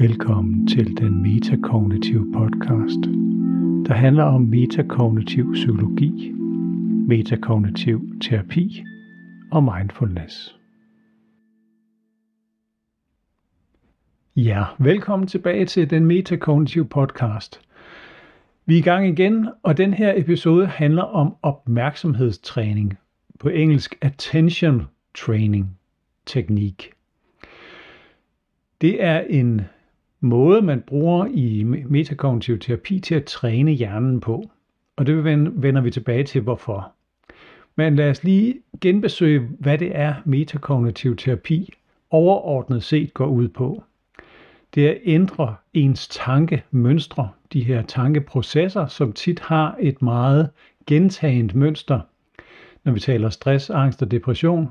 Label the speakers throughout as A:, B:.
A: Velkommen til den metakognitive podcast, der handler om metakognitiv psykologi, metakognitiv terapi og mindfulness. Ja, velkommen tilbage til den metakognitive podcast. Vi er i gang igen, og den her episode handler om opmærksomhedstræning, på engelsk attention training teknik. Det er en måde, man bruger i metakognitiv terapi til at træne hjernen på. Og det vender vi tilbage til, hvorfor. Men lad os lige genbesøge, hvad det er, metakognitiv terapi overordnet set går ud på. Det er at ændre ens tankemønstre, de her tankeprocesser, som tit har et meget gentagent mønster, når vi taler stress, angst og depression.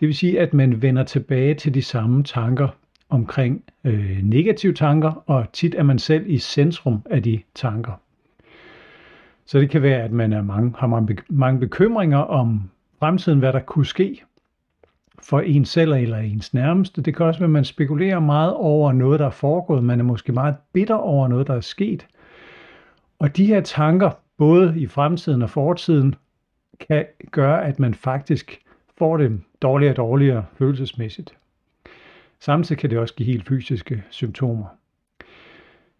A: Det vil sige, at man vender tilbage til de samme tanker omkring øh, negative tanker, og tit er man selv i centrum af de tanker. Så det kan være, at man er mange, har mange, mange bekymringer om fremtiden, hvad der kunne ske for en selv eller ens nærmeste. Det kan også være, at man spekulerer meget over noget, der er foregået. Man er måske meget bitter over noget, der er sket. Og de her tanker, både i fremtiden og fortiden, kan gøre, at man faktisk får det dårligere og dårligere følelsesmæssigt. Samtidig kan det også give helt fysiske symptomer.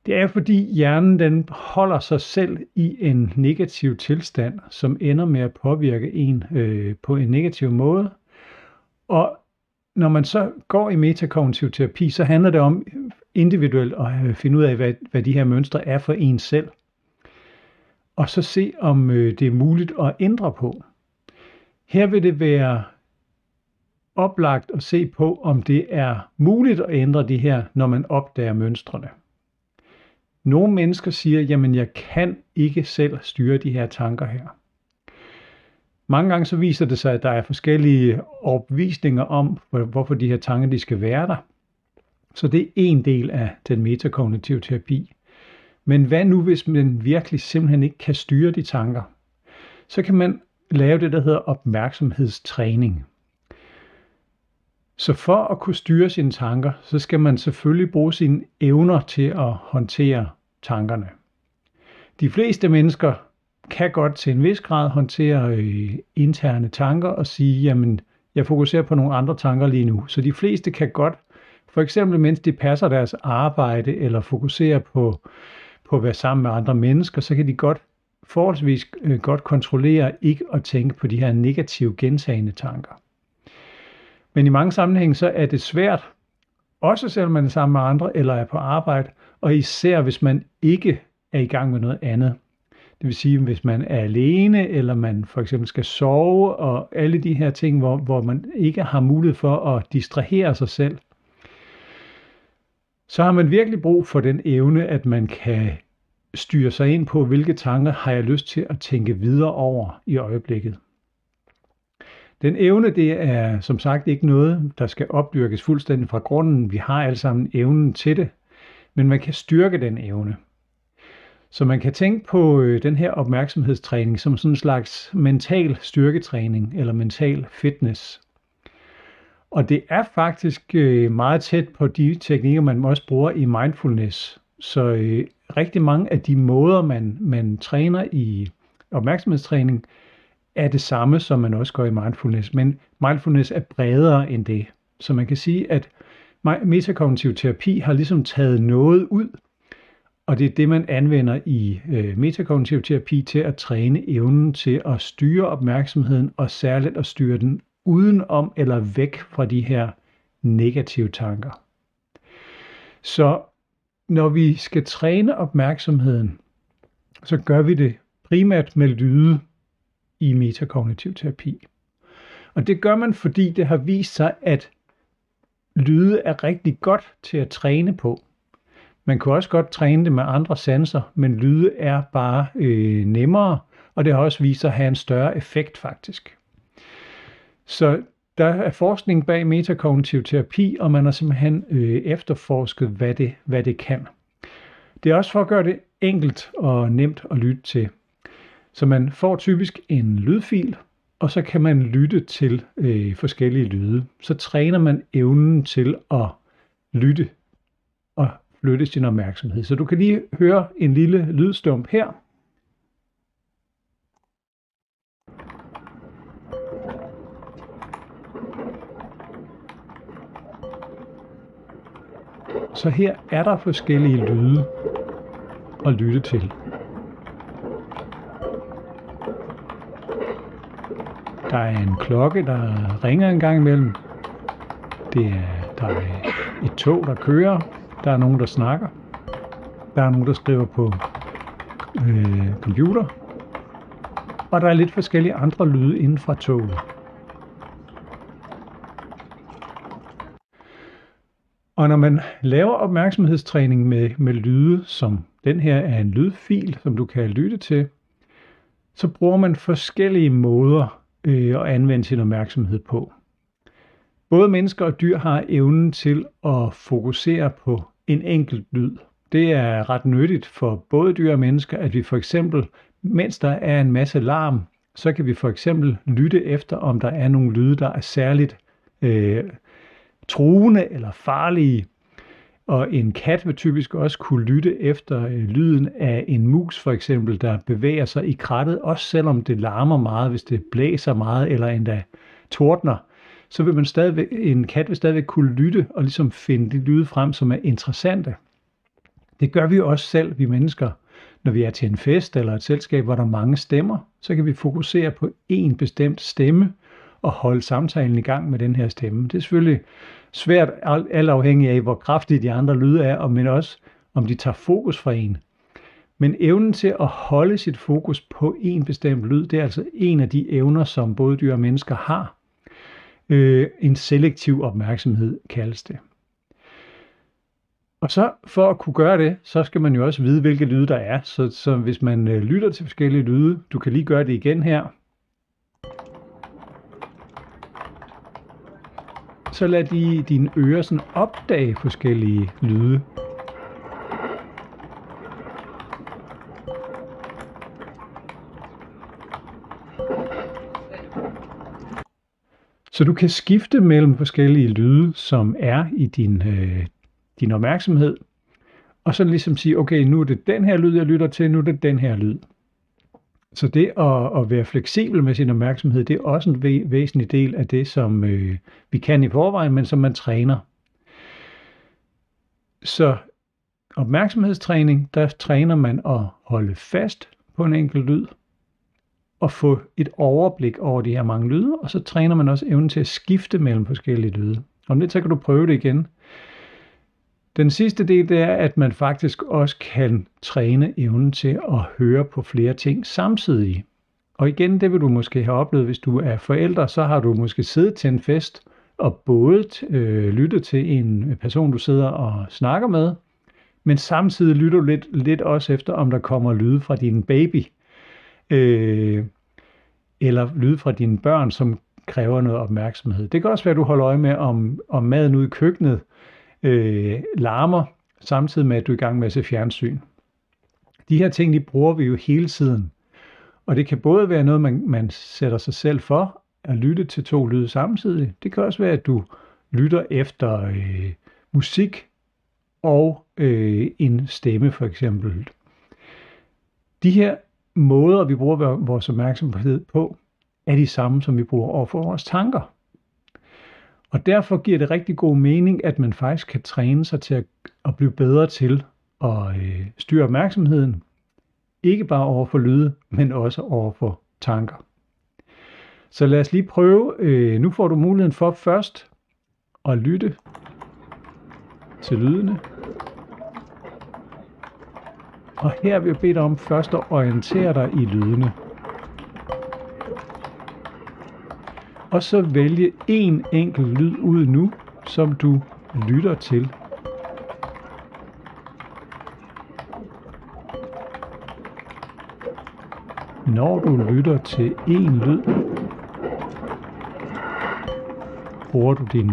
A: Det er fordi hjernen den holder sig selv i en negativ tilstand, som ender med at påvirke en øh, på en negativ måde. Og når man så går i metakognitiv terapi, så handler det om individuelt at øh, finde ud af, hvad, hvad de her mønstre er for en selv. Og så se, om øh, det er muligt at ændre på. Her vil det være oplagt at se på, om det er muligt at ændre de her, når man opdager mønstrene. Nogle mennesker siger, jamen jeg kan ikke selv styre de her tanker her. Mange gange så viser det sig, at der er forskellige opvisninger om, hvorfor de her tanker de skal være der. Så det er en del af den metakognitive terapi. Men hvad nu, hvis man virkelig simpelthen ikke kan styre de tanker? Så kan man lave det, der hedder opmærksomhedstræning. Så for at kunne styre sine tanker, så skal man selvfølgelig bruge sine evner til at håndtere tankerne. De fleste mennesker kan godt til en vis grad håndtere øh, interne tanker og sige, jamen, jeg fokuserer på nogle andre tanker lige nu. Så de fleste kan godt, for eksempel mens de passer deres arbejde eller fokuserer på, på at være sammen med andre mennesker, så kan de godt forholdsvis øh, godt kontrollere ikke at tænke på de her negative gentagende tanker. Men i mange sammenhænge så er det svært, også selvom man er sammen med andre eller er på arbejde, og især hvis man ikke er i gang med noget andet. Det vil sige, hvis man er alene, eller man for eksempel skal sove, og alle de her ting, hvor, hvor man ikke har mulighed for at distrahere sig selv, så har man virkelig brug for den evne, at man kan styre sig ind på, hvilke tanker har jeg lyst til at tænke videre over i øjeblikket. Den evne, det er som sagt ikke noget, der skal opdyrkes fuldstændig fra grunden. Vi har alle sammen evnen til det, men man kan styrke den evne. Så man kan tænke på øh, den her opmærksomhedstræning som sådan en slags mental styrketræning eller mental fitness. Og det er faktisk øh, meget tæt på de teknikker, man også bruger i mindfulness. Så øh, rigtig mange af de måder, man, man træner i opmærksomhedstræning, er det samme, som man også gør i mindfulness, men mindfulness er bredere end det. Så man kan sige, at metakognitiv terapi har ligesom taget noget ud, og det er det, man anvender i øh, metakognitiv terapi til at træne evnen til at styre opmærksomheden, og særligt at styre den udenom eller væk fra de her negative tanker. Så når vi skal træne opmærksomheden, så gør vi det primært med lyde, i metakognitiv terapi. Og det gør man, fordi det har vist sig, at lyde er rigtig godt til at træne på. Man kan også godt træne det med andre sanser, men lyde er bare øh, nemmere, og det har også vist sig at have en større effekt faktisk. Så der er forskning bag metakognitiv terapi, og man har simpelthen øh, efterforsket, hvad det, hvad det kan. Det er også for at gøre det enkelt og nemt at lytte til. Så man får typisk en lydfil, og så kan man lytte til øh, forskellige lyde. Så træner man evnen til at lytte. Og flytte sin opmærksomhed. Så du kan lige høre en lille lydstump her. Så her er der forskellige lyde at lytte til. Der er en klokke, der ringer en gang imellem. Det er, der er et tog, der kører. Der er nogen, der snakker. Der er nogen, der skriver på øh, computer. Og der er lidt forskellige andre lyde inden fra toget. Og når man laver opmærksomhedstræning med, med lyde, som den her er en lydfil, som du kan lytte til, så bruger man forskellige måder øh, at anvende sin opmærksomhed på. Både mennesker og dyr har evnen til at fokusere på en enkelt lyd. Det er ret nyttigt for både dyr og mennesker, at vi for eksempel, mens der er en masse larm, så kan vi for eksempel lytte efter, om der er nogle lyde, der er særligt øh, truende eller farlige. Og en kat vil typisk også kunne lytte efter øh, lyden af en mus for eksempel, der bevæger sig i krattet, også selvom det larmer meget, hvis det blæser meget eller endda tordner. Så vil man stadigvæk, en kat vil stadigvæk kunne lytte og ligesom finde de lyde frem, som er interessante. Det gør vi også selv, vi mennesker. Når vi er til en fest eller et selskab, hvor der er mange stemmer, så kan vi fokusere på en bestemt stemme, at holde samtalen i gang med den her stemme. Det er selvfølgelig svært, alt afhængig af, hvor kraftige de andre lyde er, men også om de tager fokus fra en. Men evnen til at holde sit fokus på en bestemt lyd, det er altså en af de evner, som både dyr og mennesker har. Øh, en selektiv opmærksomhed kaldes det. Og så for at kunne gøre det, så skal man jo også vide, hvilke lyde der er. Så, så hvis man øh, lytter til forskellige lyde, du kan lige gøre det igen her, så lad de, dine ører sådan opdage forskellige lyde. Så du kan skifte mellem forskellige lyde, som er i din, øh, din opmærksomhed, og så ligesom sige, okay, nu er det den her lyd, jeg lytter til, nu er det den her lyd. Så det at, at være fleksibel med sin opmærksomhed, det er også en væsentlig del af det, som øh, vi kan i forvejen, men som man træner. Så opmærksomhedstræning, der træner man at holde fast på en enkelt lyd, og få et overblik over de her mange lyde, og så træner man også evnen til at skifte mellem forskellige lyde. Om lidt så kan du prøve det igen. Den sidste del det er, at man faktisk også kan træne evnen til at høre på flere ting samtidig. Og igen, det vil du måske have oplevet, hvis du er forælder, så har du måske siddet til en fest og både øh, lyttet til en person, du sidder og snakker med, men samtidig lytter du lidt, lidt også efter, om der kommer lyde fra din baby, øh, eller lyde fra dine børn, som kræver noget opmærksomhed. Det kan også være, at du holder øje med, om, om maden ude i køkkenet øh, larmer, samtidig med, at du er i gang med at se fjernsyn. De her ting, de bruger vi jo hele tiden. Og det kan både være noget, man, man sætter sig selv for, at lytte til to lyde samtidig. Det kan også være, at du lytter efter øh, musik og øh, en stemme for eksempel. De her måder, vi bruger vores opmærksomhed på, er de samme, som vi bruger over for vores tanker. Og derfor giver det rigtig god mening, at man faktisk kan træne sig til at, at blive bedre til at øh, styre opmærksomheden. Ikke bare over for lyde, men også over for tanker. Så lad os lige prøve. Øh, nu får du muligheden for først at lytte til lydene. Og her vil jeg bede dig om først at orientere dig i lydene. Og så vælge en enkelt lyd ud nu, som du lytter til. Når du lytter til en lyd, bruger du din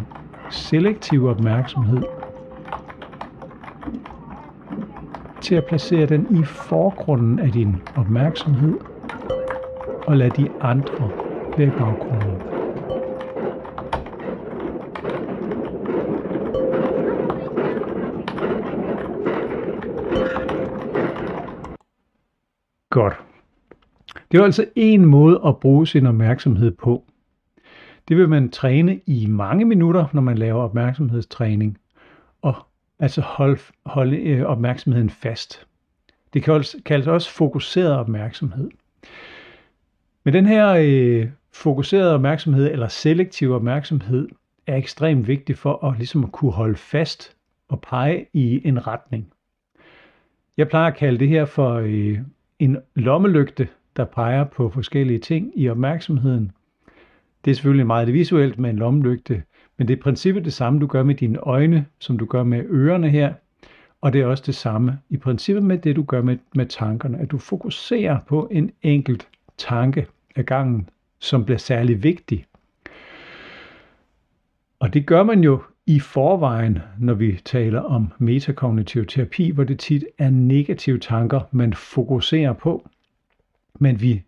A: selektive opmærksomhed til at placere den i forgrunden af din opmærksomhed og lad de andre være i baggrunden. Godt. Det er altså en måde at bruge sin opmærksomhed på. Det vil man træne i mange minutter, når man laver opmærksomhedstræning, og altså holde, holde opmærksomheden fast. Det kan også, kaldes også fokuseret opmærksomhed. Men den her øh, fokuserede opmærksomhed eller selektiv opmærksomhed er ekstremt vigtig for at, ligesom at kunne holde fast og pege i en retning. Jeg plejer at kalde det her for øh, en lommelygte, der peger på forskellige ting i opmærksomheden. Det er selvfølgelig meget det visuelt med en lommelygte, men det er i princippet det samme, du gør med dine øjne, som du gør med ørerne her. Og det er også det samme i princippet med det, du gør med, med tankerne, at du fokuserer på en enkelt tanke af gangen, som bliver særlig vigtig. Og det gør man jo i forvejen, når vi taler om metakognitiv terapi, hvor det tit er negative tanker, man fokuserer på. Men vi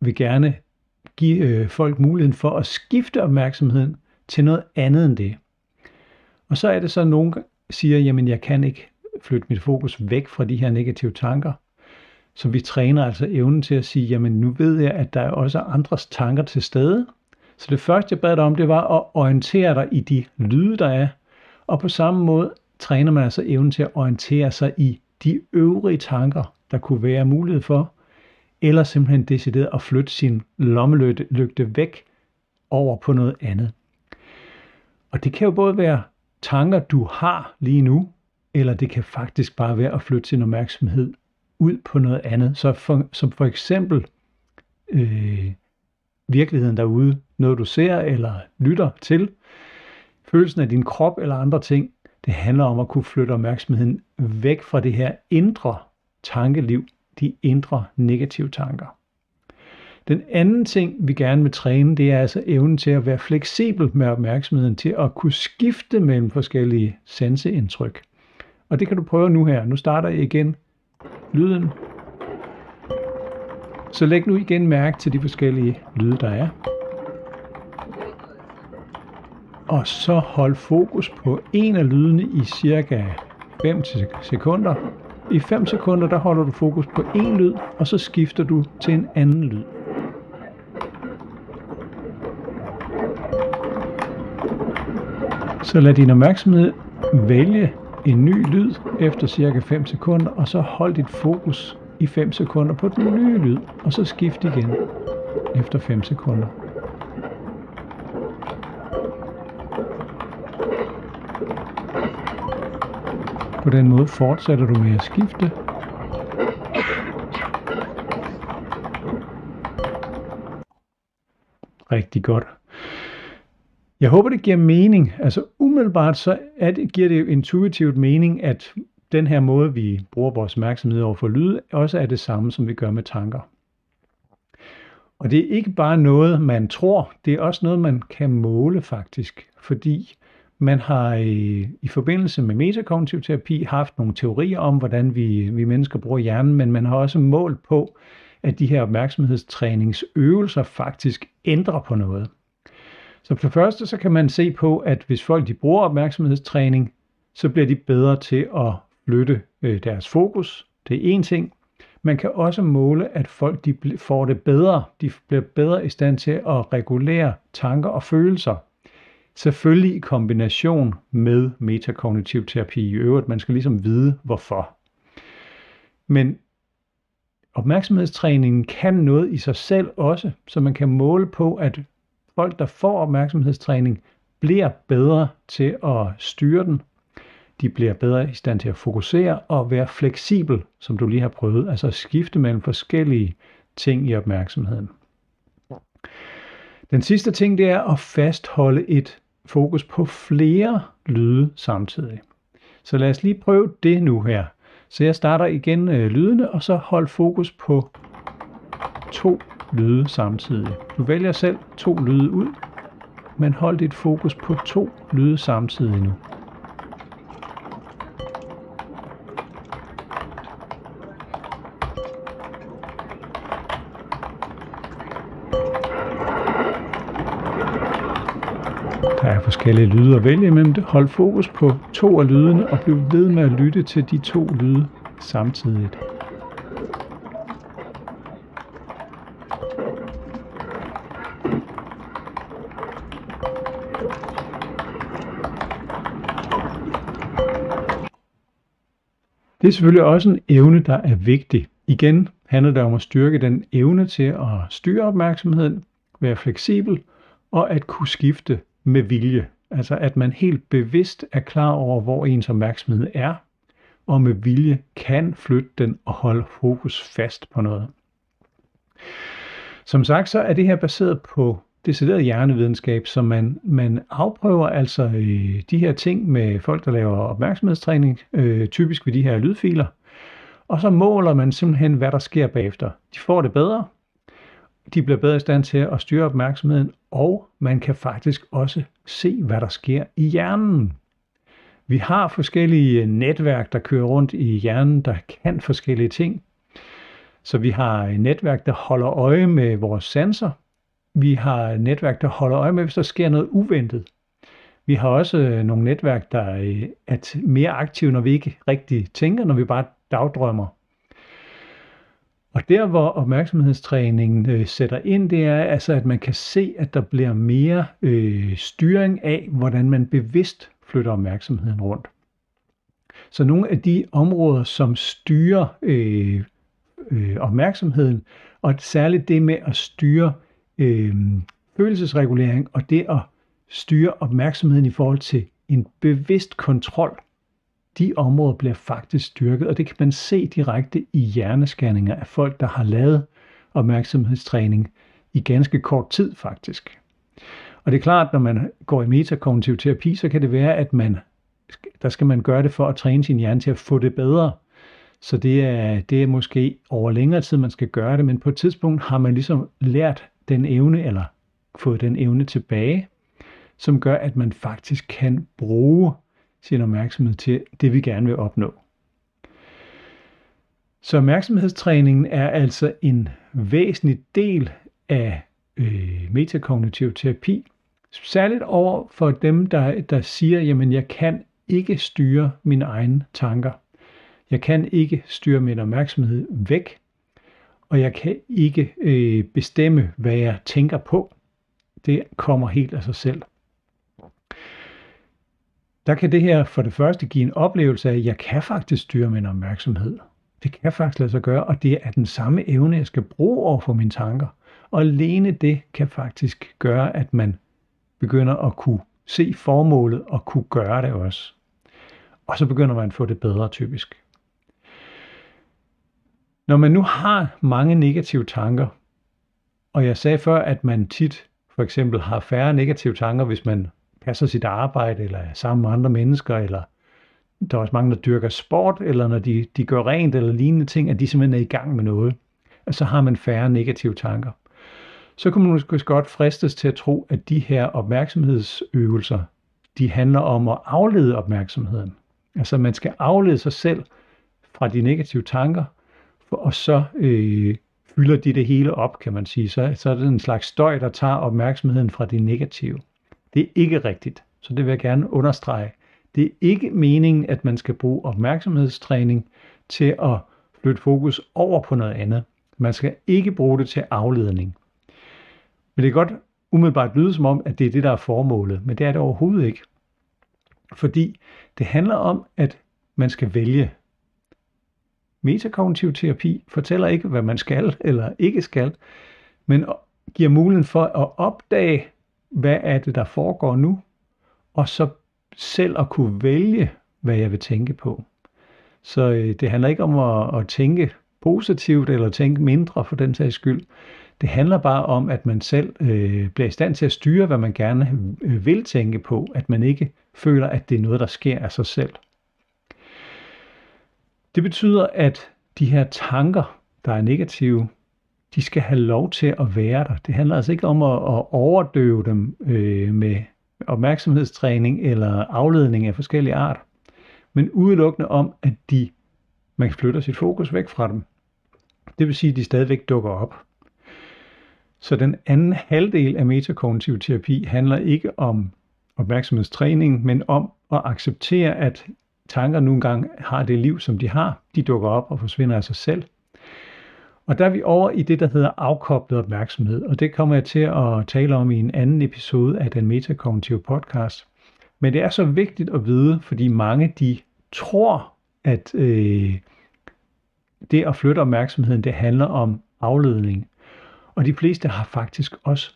A: vil gerne give øh, folk muligheden for at skifte opmærksomheden til noget andet end det. Og så er det så, at nogen siger, jamen jeg kan ikke flytte mit fokus væk fra de her negative tanker. Så vi træner altså evnen til at sige, jamen nu ved jeg, at der er også andres tanker til stede. Så det første, jeg bad dig om, det var at orientere dig i de lyde, der er. Og på samme måde træner man altså evnen til at orientere sig i de øvrige tanker, der kunne være mulighed for, eller simpelthen decideret at flytte sin lommelygte væk over på noget andet. Og det kan jo både være tanker, du har lige nu, eller det kan faktisk bare være at flytte sin opmærksomhed ud på noget andet. Så for, som for eksempel øh, virkeligheden derude, noget du ser eller lytter til, følelsen af din krop eller andre ting, det handler om at kunne flytte opmærksomheden væk fra det her indre tankeliv, de indre negative tanker. Den anden ting, vi gerne vil træne, det er altså evnen til at være fleksibel med opmærksomheden, til at kunne skifte mellem forskellige sanseindtryk. Og det kan du prøve nu her. Nu starter jeg igen lyden. Så læg nu igen mærke til de forskellige lyde, der er. Og så hold fokus på en af lydene i cirka 5 sekunder. I 5 sekunder der holder du fokus på en lyd, og så skifter du til en anden lyd. Så lad din opmærksomhed vælge en ny lyd efter cirka 5 sekunder, og så hold dit fokus i 5 sekunder på den nye lyd, og så skift igen efter 5 sekunder. På den måde fortsætter du med at skifte. Rigtig godt. Jeg håber, det giver mening. Altså umiddelbart så er det, giver det jo intuitivt mening, at den her måde, vi bruger vores opmærksomhed over for lyd, også er det samme, som vi gør med tanker. Og det er ikke bare noget, man tror, det er også noget, man kan måle faktisk, fordi man har i, i forbindelse med metakognitiv terapi haft nogle teorier om, hvordan vi, vi mennesker bruger hjernen, men man har også målt på, at de her opmærksomhedstræningsøvelser faktisk ændrer på noget. Så for det første så kan man se på, at hvis folk de bruger opmærksomhedstræning, så bliver de bedre til at flytte øh, deres fokus. Det er en ting. Man kan også måle, at folk de får det bedre. De bliver bedre i stand til at regulere tanker og følelser. Selvfølgelig i kombination med metakognitiv terapi i øvrigt. Man skal ligesom vide, hvorfor. Men opmærksomhedstræningen kan noget i sig selv også, så man kan måle på, at folk, der får opmærksomhedstræning, bliver bedre til at styre den. De bliver bedre i stand til at fokusere og være fleksibel, som du lige har prøvet, altså at skifte mellem forskellige ting i opmærksomheden. Den sidste ting, det er at fastholde et fokus på flere lyde samtidig. Så lad os lige prøve det nu her. Så jeg starter igen øh, lydene, og så hold fokus på to lyde samtidig. Du vælger selv to lyde ud, men hold dit fokus på to lyde samtidig nu. forskellige lyde at vælge imellem. Hold fokus på to af lydene og bliv ved med at lytte til de to lyde samtidig. Det er selvfølgelig også en evne, der er vigtig. Igen handler det om at styrke den evne til at styre opmærksomheden, være fleksibel og at kunne skifte med vilje. Altså at man helt bevidst er klar over, hvor ens opmærksomhed er, og med vilje kan flytte den og holde fokus fast på noget. Som sagt, så er det her baseret på decideret hjernevidenskab, så man, man afprøver altså øh, de her ting med folk, der laver opmærksomhedstræning, øh, typisk ved de her lydfiler, og så måler man simpelthen, hvad der sker bagefter. De får det bedre, de bliver bedre i stand til at styre opmærksomheden, og man kan faktisk også se, hvad der sker i hjernen. Vi har forskellige øh, netværk, der kører rundt i hjernen, der kan forskellige ting. Så vi har et netværk, der holder øje med vores sanser. Vi har et netværk, der holder øje med, hvis der sker noget uventet. Vi har også nogle netværk, der er mere aktive, når vi ikke rigtig tænker, når vi bare dagdrømmer. Og der, hvor opmærksomhedstræningen øh, sætter ind, det er altså, at man kan se, at der bliver mere øh, styring af, hvordan man bevidst flytter opmærksomheden rundt. Så nogle af de områder, som styrer øh, øh, opmærksomheden, og særligt det med at styre øh, følelsesregulering og det at styre opmærksomheden i forhold til en bevidst kontrol, de områder bliver faktisk styrket, og det kan man se direkte i hjerneskanninger af folk, der har lavet opmærksomhedstræning i ganske kort tid faktisk. Og det er klart, når man går i metakognitiv terapi, så kan det være, at man, der skal man gøre det for at træne sin hjerne til at få det bedre. Så det er, det er måske over længere tid, man skal gøre det, men på et tidspunkt har man ligesom lært den evne, eller fået den evne tilbage, som gør, at man faktisk kan bruge sin opmærksomhed til det, vi gerne vil opnå. Så opmærksomhedstræningen er altså en væsentlig del af øh, metakognitiv terapi, særligt over for dem, der, der siger, jamen jeg kan ikke styre mine egne tanker. Jeg kan ikke styre min opmærksomhed væk, og jeg kan ikke øh, bestemme, hvad jeg tænker på. Det kommer helt af sig selv. Der kan det her for det første give en oplevelse af, at jeg kan faktisk styre min opmærksomhed. Det kan faktisk lade sig gøre, og det er den samme evne, jeg skal bruge over for mine tanker. Og alene det kan faktisk gøre, at man begynder at kunne se formålet og kunne gøre det også. Og så begynder man at få det bedre typisk. Når man nu har mange negative tanker, og jeg sagde før, at man tit for eksempel har færre negative tanker, hvis man passer sit arbejde, eller er sammen med andre mennesker, eller der er også mange, der dyrker sport, eller når de, de gør rent eller lignende ting, at de simpelthen er i gang med noget. Og så har man færre negative tanker. Så kunne man måske godt fristes til at tro, at de her opmærksomhedsøvelser, de handler om at aflede opmærksomheden. Altså man skal aflede sig selv fra de negative tanker, og så øh, fylder de det hele op, kan man sige. Så, så er det en slags støj, der tager opmærksomheden fra det negative. Det er ikke rigtigt, så det vil jeg gerne understrege. Det er ikke meningen, at man skal bruge opmærksomhedstræning til at flytte fokus over på noget andet. Man skal ikke bruge det til afledning. Men det kan godt umiddelbart lyde som om, at det er det, der er formålet, men det er det overhovedet ikke. Fordi det handler om, at man skal vælge. Metakognitiv terapi fortæller ikke, hvad man skal eller ikke skal, men giver muligheden for at opdage hvad er det, der foregår nu, og så selv at kunne vælge, hvad jeg vil tænke på. Så øh, det handler ikke om at, at tænke positivt eller tænke mindre for den sags skyld. Det handler bare om, at man selv øh, bliver i stand til at styre, hvad man gerne øh, vil tænke på, at man ikke føler, at det er noget, der sker af sig selv. Det betyder, at de her tanker, der er negative, de skal have lov til at være der. Det handler altså ikke om at, at overdøve dem øh, med opmærksomhedstræning eller afledning af forskellige art, men udelukkende om, at de, man flytter sit fokus væk fra dem. Det vil sige, at de stadigvæk dukker op. Så den anden halvdel af metakognitiv terapi handler ikke om opmærksomhedstræning, men om at acceptere, at tanker nogle gange har det liv, som de har. De dukker op og forsvinder af sig selv. Og der er vi over i det, der hedder afkoblet opmærksomhed, og det kommer jeg til at tale om i en anden episode af den metakognitive podcast. Men det er så vigtigt at vide, fordi mange de tror, at øh, det at flytte opmærksomheden, det handler om afledning. Og de fleste har faktisk også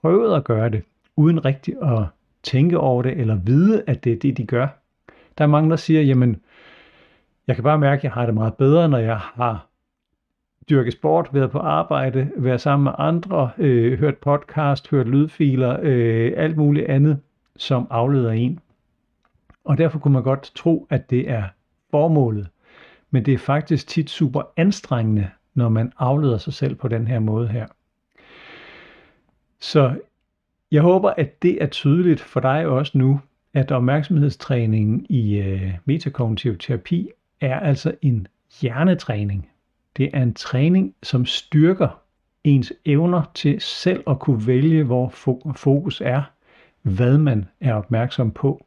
A: prøvet at gøre det, uden rigtig at tænke over det, eller vide, at det er det, de gør. Der er mange, der siger, jamen, jeg kan bare mærke, at jeg har det meget bedre, når jeg har dyrke sport, været på arbejde, været sammen med andre, øh, hørt podcast, hørt lydfiler, øh, alt muligt andet, som afleder en. Og derfor kunne man godt tro, at det er formålet. Men det er faktisk tit super anstrengende, når man afleder sig selv på den her måde her. Så jeg håber, at det er tydeligt for dig også nu, at opmærksomhedstræningen i øh, metakognitiv terapi er altså en hjernetræning. Det er en træning, som styrker ens evner til selv at kunne vælge, hvor fokus er, hvad man er opmærksom på.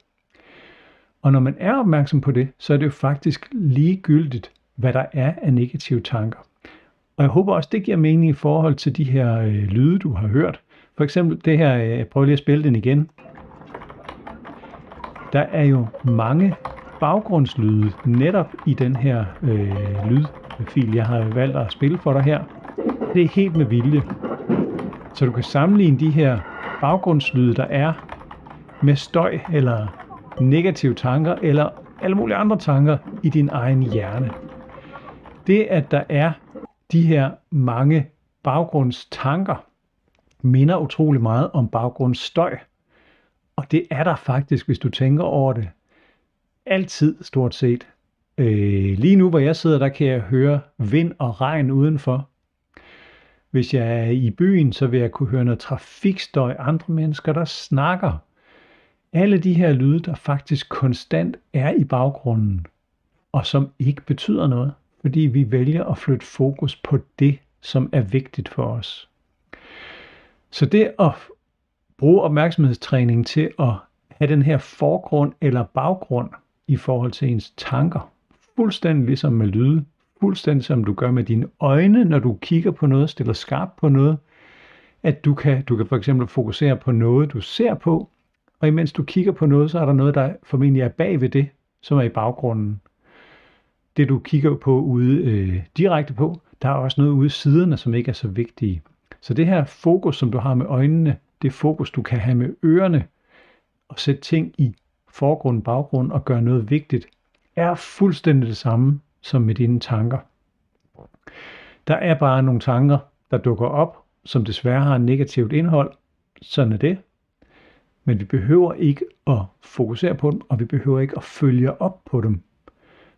A: Og når man er opmærksom på det, så er det jo faktisk ligegyldigt, hvad der er af negative tanker. Og jeg håber også, det giver mening i forhold til de her øh, lyde, du har hørt. For eksempel det her, øh, jeg prøver lige at spille den igen. Der er jo mange baggrundslyde netop i den her øh, lydfil, jeg har valgt at spille for dig her. Det er helt med vilje. Så du kan sammenligne de her baggrundslyde, der er med støj eller negative tanker eller alle mulige andre tanker i din egen hjerne. Det, at der er de her mange baggrundstanker, minder utrolig meget om baggrundsstøj. Og det er der faktisk, hvis du tænker over det, altid stort set. Øh, lige nu, hvor jeg sidder, der kan jeg høre vind og regn udenfor. Hvis jeg er i byen, så vil jeg kunne høre noget trafikstøj, andre mennesker, der snakker. Alle de her lyde, der faktisk konstant er i baggrunden, og som ikke betyder noget, fordi vi vælger at flytte fokus på det, som er vigtigt for os. Så det at bruge opmærksomhedstræning til at have den her forgrund eller baggrund i forhold til ens tanker, fuldstændig ligesom med lyde, fuldstændig som du gør med dine øjne, når du kigger på noget, stiller skarpt på noget, at du kan, du kan for eksempel fokusere på noget, du ser på, og imens du kigger på noget, så er der noget, der formentlig er bag ved det, som er i baggrunden. Det du kigger på ude øh, direkte på, der er også noget ude i siderne, som ikke er så vigtige. Så det her fokus, som du har med øjnene, det fokus, du kan have med ørerne, og sætte ting i forgrund, baggrund og gøre noget vigtigt, er fuldstændig det samme som med dine tanker. Der er bare nogle tanker, der dukker op, som desværre har et negativt indhold. Sådan er det. Men vi behøver ikke at fokusere på dem, og vi behøver ikke at følge op på dem.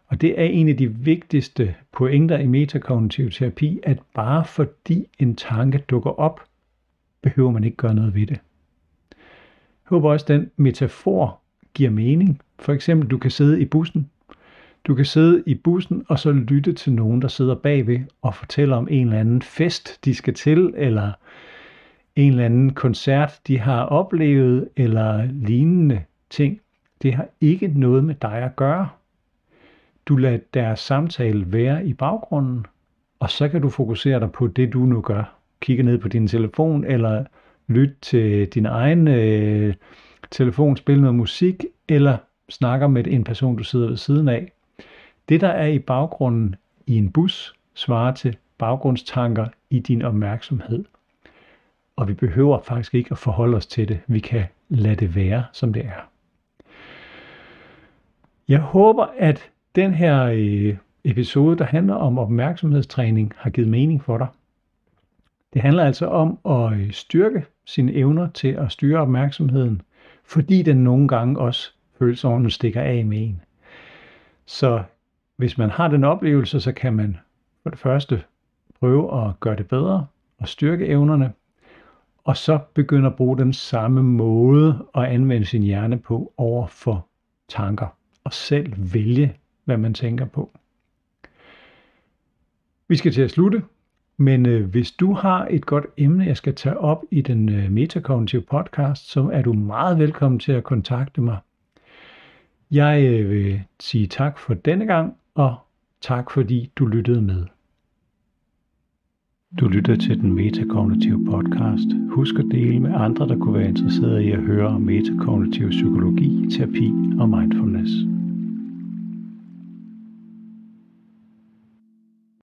A: Og det er en af de vigtigste pointer i metakognitiv terapi, at bare fordi en tanke dukker op, behøver man ikke gøre noget ved det. Jeg håber også, at den metafor giver mening. For eksempel, du kan sidde i bussen. Du kan sidde i bussen og så lytte til nogen, der sidder bagved og fortæller om en eller anden fest, de skal til, eller en eller anden koncert, de har oplevet, eller lignende ting. Det har ikke noget med dig at gøre. Du lader deres samtale være i baggrunden, og så kan du fokusere dig på det, du nu gør. Kigge ned på din telefon, eller lytte til din egen øh, telefon, spille noget musik, eller snakker med en person, du sidder ved siden af. Det, der er i baggrunden i en bus, svarer til baggrundstanker i din opmærksomhed. Og vi behøver faktisk ikke at forholde os til det. Vi kan lade det være, som det er. Jeg håber, at den her øh, episode, der handler om opmærksomhedstræning, har givet mening for dig. Det handler altså om at øh, styrke sine evner til at styre opmærksomheden, fordi den nogle gange også føles stikker af med en. Så hvis man har den oplevelse, så kan man for det første prøve at gøre det bedre og styrke evnerne, og så begynde at bruge den samme måde at anvende sin hjerne på over for tanker, og selv vælge, hvad man tænker på. Vi skal til at slutte, men øh, hvis du har et godt emne, jeg skal tage op i den øh, Metakognitive podcast, så er du meget velkommen til at kontakte mig. Jeg øh, vil sige tak for denne gang, og tak fordi du lyttede med. Du lytter til den Metakognitive podcast. Husk at dele med andre, der kunne være interesserede i at høre om metakognitiv psykologi, terapi og mindfulness.